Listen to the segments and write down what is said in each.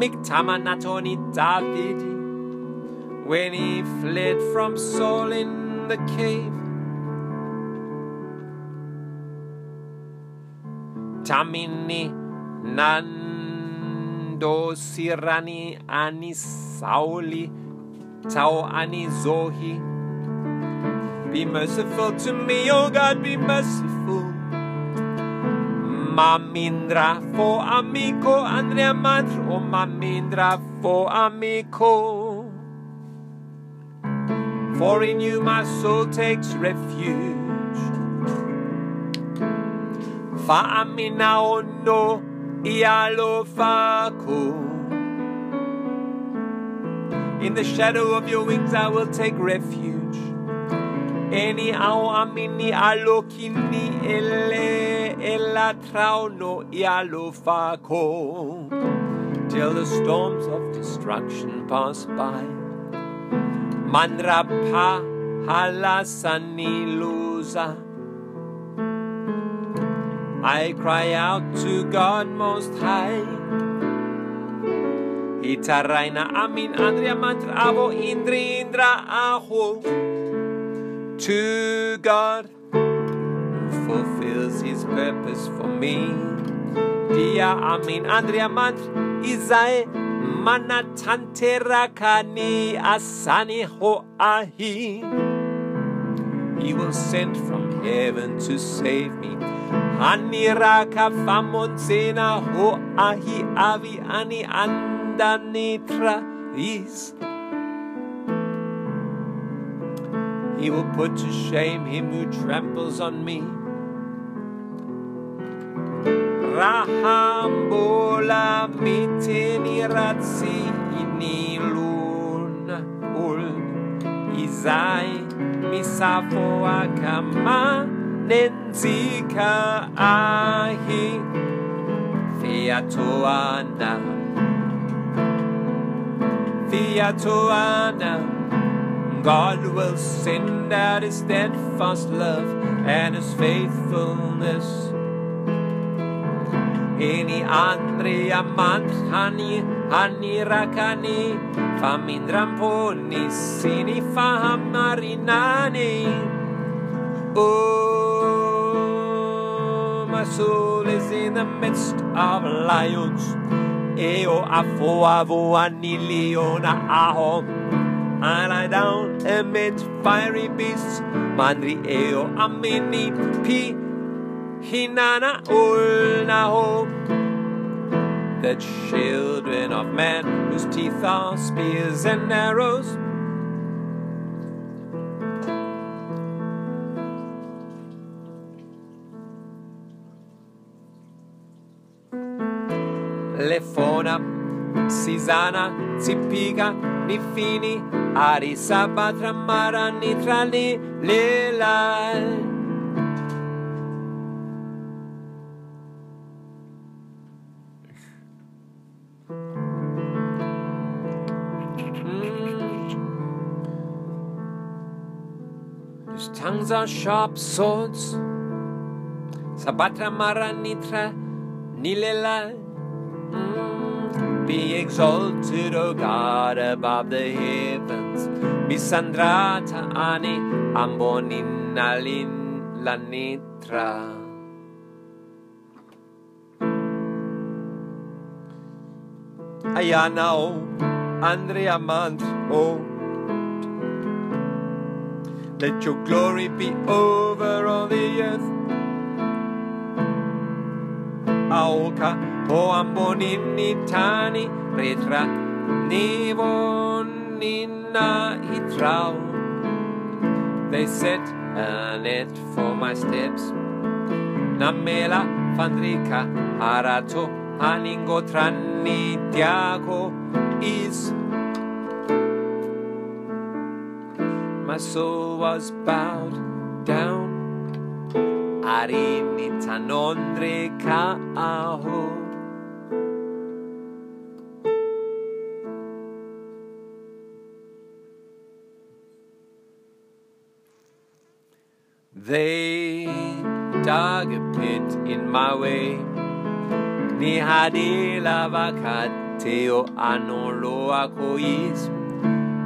itama natoni taid when he fled from soul in the cave tamini nandosirani ani sauli tau ani zohi be merciful to me o god be merciful fo amio naomamindra fo amiko forin yu my soul takes refuge fa aminaono alofako in the shadow of your wings i will take refuge any au amini alokinil latrauno yalofakoomofinpass by mandrapa alasaniluzai cy out to gd mosthi itaraina amin andria mantr avo indrindra aho od fulfils his purpose for me dia amin andrea ma izae manatanteraka ne asani ho ahi he will send from heven to save me aniraka famonzena ho ahi avi ani andanitrais he will put to shame him who tremples on rahambula mitenirazinilun ul izai misafoakama nenzika ahi aoa fiatoana god will sinat istead fos love and his faithfulness ni atreamantahanirakani famindrampo ni sini fahamarinani flions eo afoavoaniliona aho ilidon amit firy beast manri eo ameni hinana ulnaho the children of men os tethos pis and arrows lefona sisana zipika di fini arisapatra maranitrali lela asapsos sapatra mara nitra nilela mm, bi ezoltiro gare babde hetet bisandrata ani ambo nin nalin la nitra aianao andreamantr o uka oamboninni tani retra nivonninna hitraonammela fandrika arato aningo tranni tiako so was boued down ari mitanondre kaaho they dagpent in my way nihadilavakateo anoloakois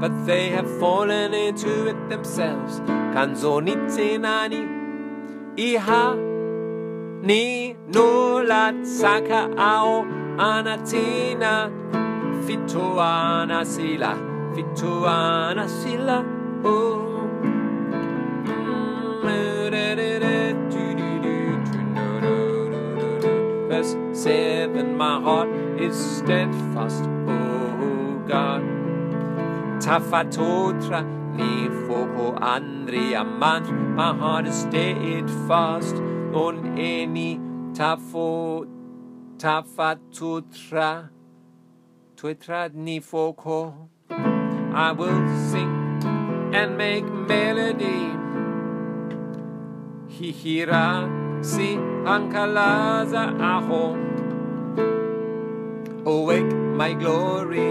but they have fallen into it themselves kanzonitenani iha ni nolat saka ao anatina fitaaiiaasila seven maro is steadfast oga tafatotra nifoko andrea mat my hard stayit fast on ani tafauttra nifoko i will sing and make melody hihira si hankalaza aho awake my glory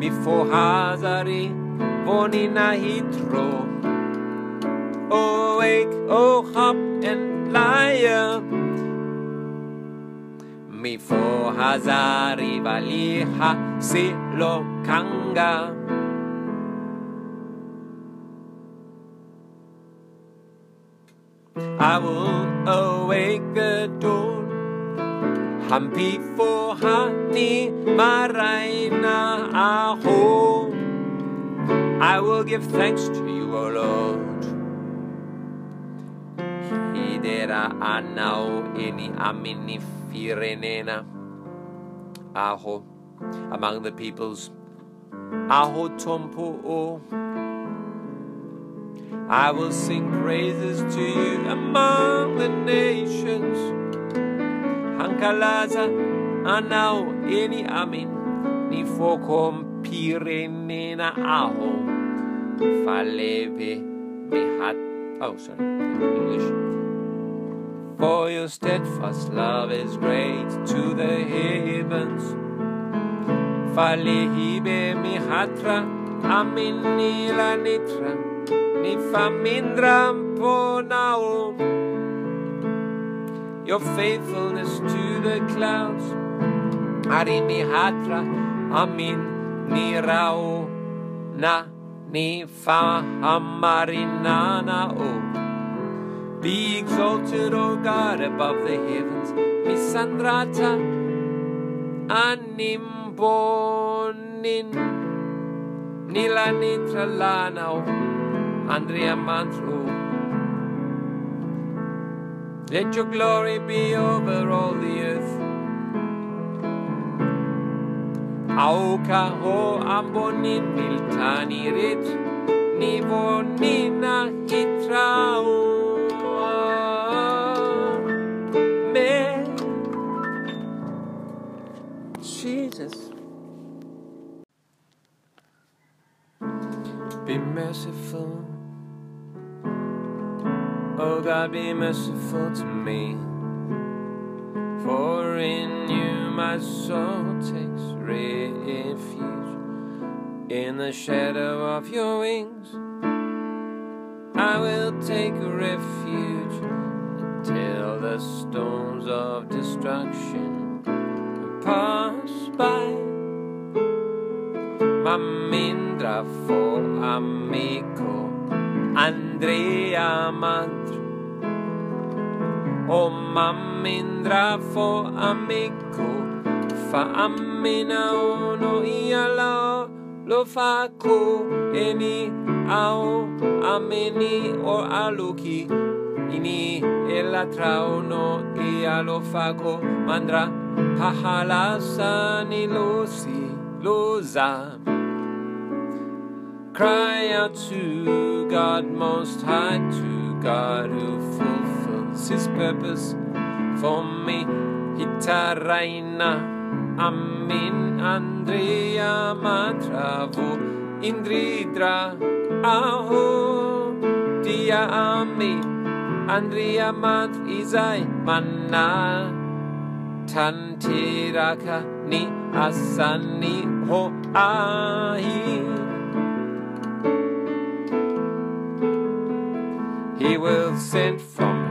mifor hazari vonina hitro owake ohap en laie mifor hazari valiha si lo kanga vl awak eto hampifohani maraina aho i will give thanks to you o lord idera anao eni amini firenena aho among the peoples aho tompoo i will sing praises to you among the nations ankalaza anao eni amin ni fokom pirenena ahom falebe eafale hibe mi hatra amen ne la netra ni famendrampo naom faithfulness to the clouds arinihatra ami niraona ni fahamarinanao be exalted o god above the heavens misandrata animbonin nilanitralanao andrea let your glory be over all the earth aukaho ambonin niltanirit nivonni na kitraua mery jesus be merciful Oh, g be merciful to me for in you my soul takes refuge in the shadow of your wings i will take refuge tell the stones of destruction pass by mamindrafo amico andrea mammendra fo ameku fa ammenauno iya lao lo faku eni ao ameni o aluki ini e la trauno eya lo fako mandra pahalasani loiloza हिtाराiना आमiन अnदरeयa मaत्र avu इnद्riद्रa आहो तिया aमi aनद्रिया मात् इzाi मaनना tानteरaखa नi असनi हो आही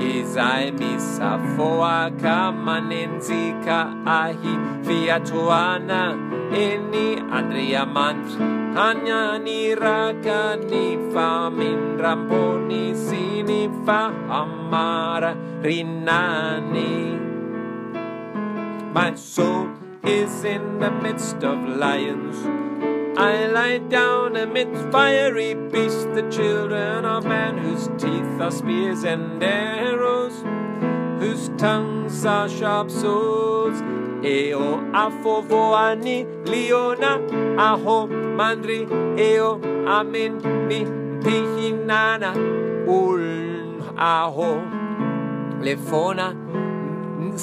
hizai misafoaka manendzika ahi fiatoana eny andria mant hanyaniraka ni famindramboni sini fahamara rinane my soul is in the midst of lions i light down amid fiery beast the children of man whose teeth are spears and arrows whose tongues are shopsols eo afovoani liona aho mandri eo amen ni pehinana ulm aho lefona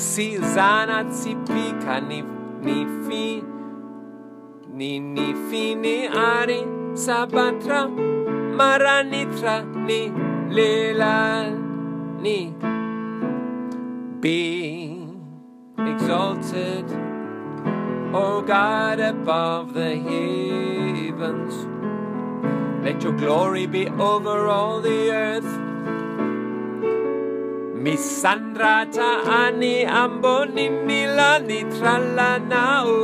sizana sipika nifi ninifini ari sabatra maranitra ni lela ni be eed gd above the hevensygloy be ver all the th misandrata ani ambo ninilanitra lanao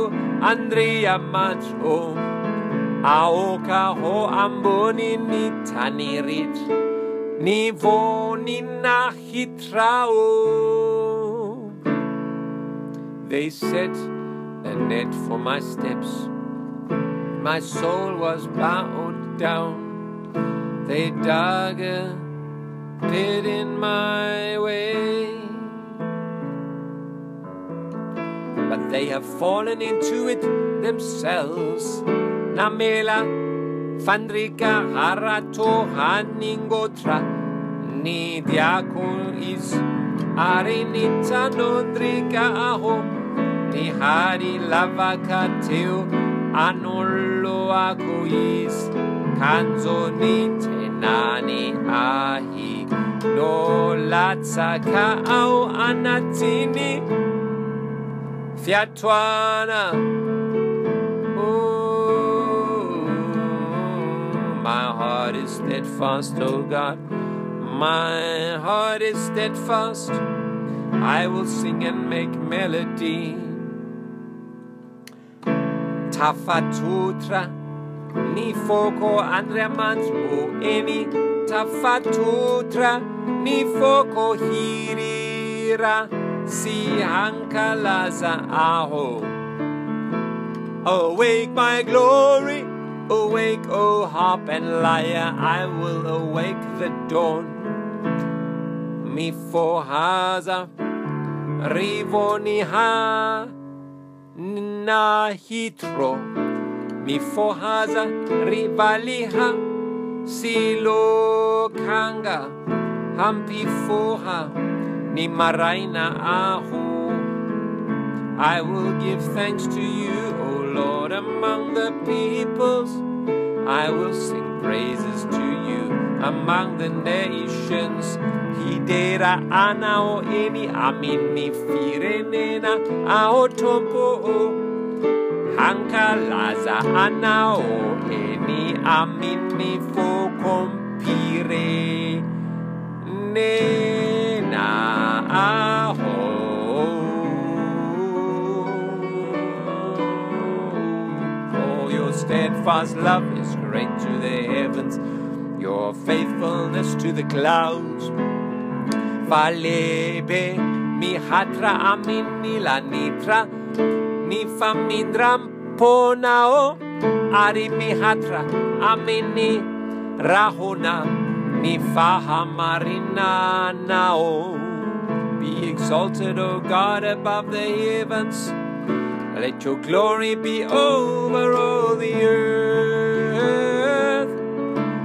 andrea mato aokaho am boni nitanirit ni voni nahitrao they set a net for my steps my soul was bound down they dage did in my way intit em namela fandrika harato haningotra ni diako iz arinitanondrika aho ni hari lavakateu anoloaku iz kanzoni tenani ahi lo lasaka aŭ anatini fataamy heart is steadfast o oh god my heart is steadfast i will sing and make melody tafatutra nifoko andreamasu emi tafatutra nifoko hirira sihankalaza aho awake my glory awake o hop and lir i will awake the dawn mifohaza rivoniha nahitro mifohaza rivaliha silokanga hampifoha i oiill give thanks to you aelsiilsin praises to you among the nations hidera anao eni aminifirenena ao tompoo hankalaa anao eni aminifokompie o your stedfast love is gret to the heavens your faithfulness to the clouds falebe mihatra amini lanitra nifamidramponao arimihatra amini rahona nifahamarinanao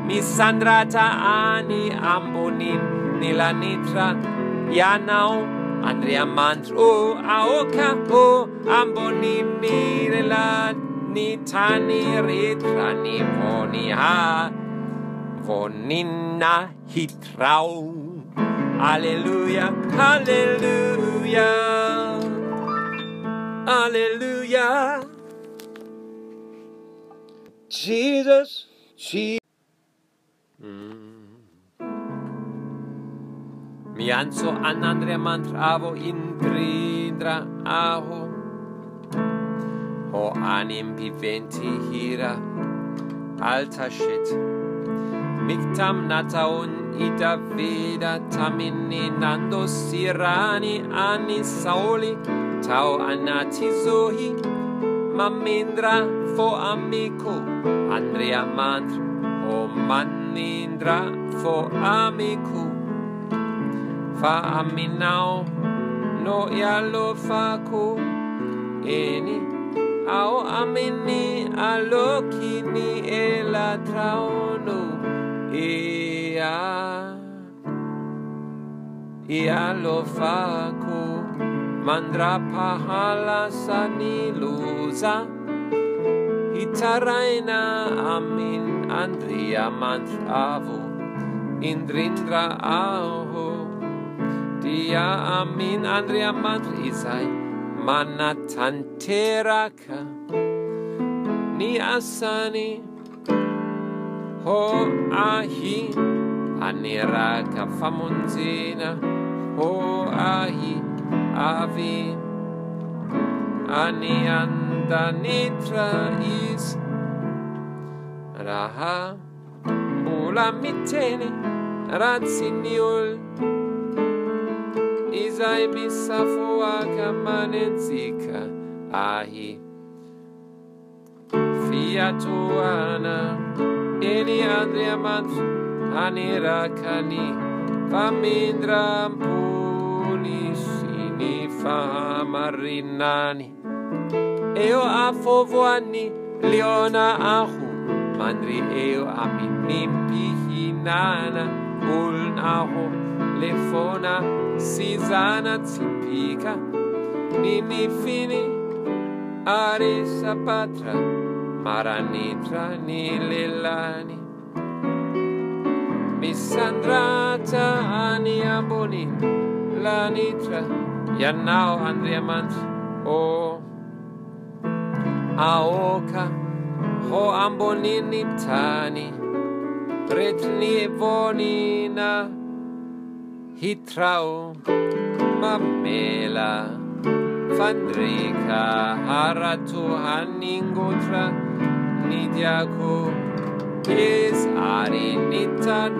mi sandrata ani amboni nila nitra yanau andreamantr o aoka o amboni milela nitani retra ni moniha voninna hitrau uaimianzo mm. ananremantravo inpridra aho o anim piventi hira altašit miktam nat davida tamini nadosirani ani sauli tao anatizohi mamindra fo amiko andrea mandro o manindra fo amiku fa aminao no yalofako eni ao amini alokini ela traono ialofako mandrapahalasani luza hitaraina amin andriamantl avo indritra aho dia amin andriamantl izay manatanteraka ni asani ho ahi ani raka famonzina ho ahi avi ani andanitra is raha bula mitene razi niul izaibisafuaka manezika ahi fiatuana eni adiamata anirakani famindrampunisini fa marinani eo afovoani leona ahu mandri eo amini pihinana kulnaho lefona sizana sipika ninifini aresapatra maranitra ni lelani misandrata ani amboni lanitra yannao andreamant o aoka o amboni nitani retnievônina hitrao mamela fandrika arato haningotra ni tiako esari nitan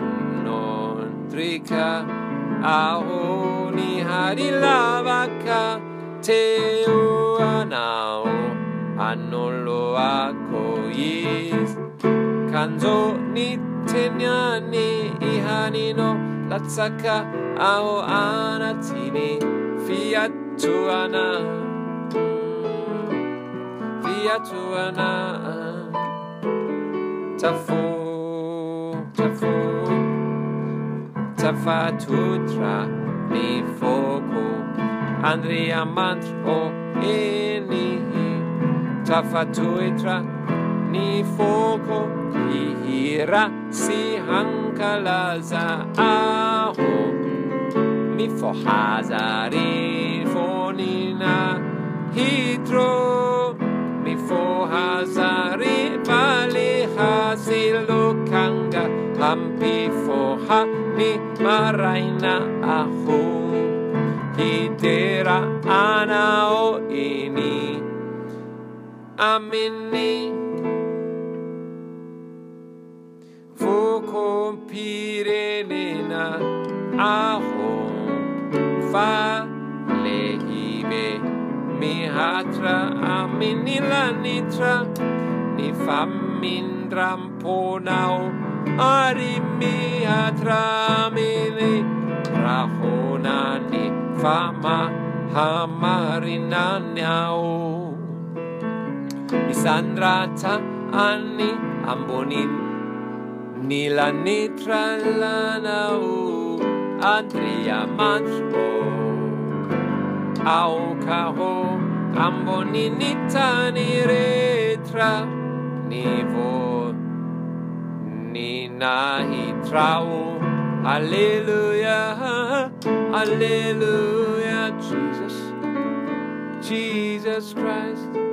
ahoniharilabaka teuanao noloakoyi kanzo ni tenani ihanino latsaka aho anatini iaua tafatutra ni fôko andria mantrkô enihi tafatoitra ni fôko ihira si hankalaza ahô mifo hazare fonina hidro mifohazari araina ao kitera anao ini aminni foko pirelena aho fa lehibe mihatra aminni la nitra ni fammindramponao arimi hatramine rahona ni fama hamarinanyau misandrata anni amboni ni lanni tralanau adri ya matso aokaho amboni nitaniretra nivo ninahitrao halleluya halleluya jesus jesus christ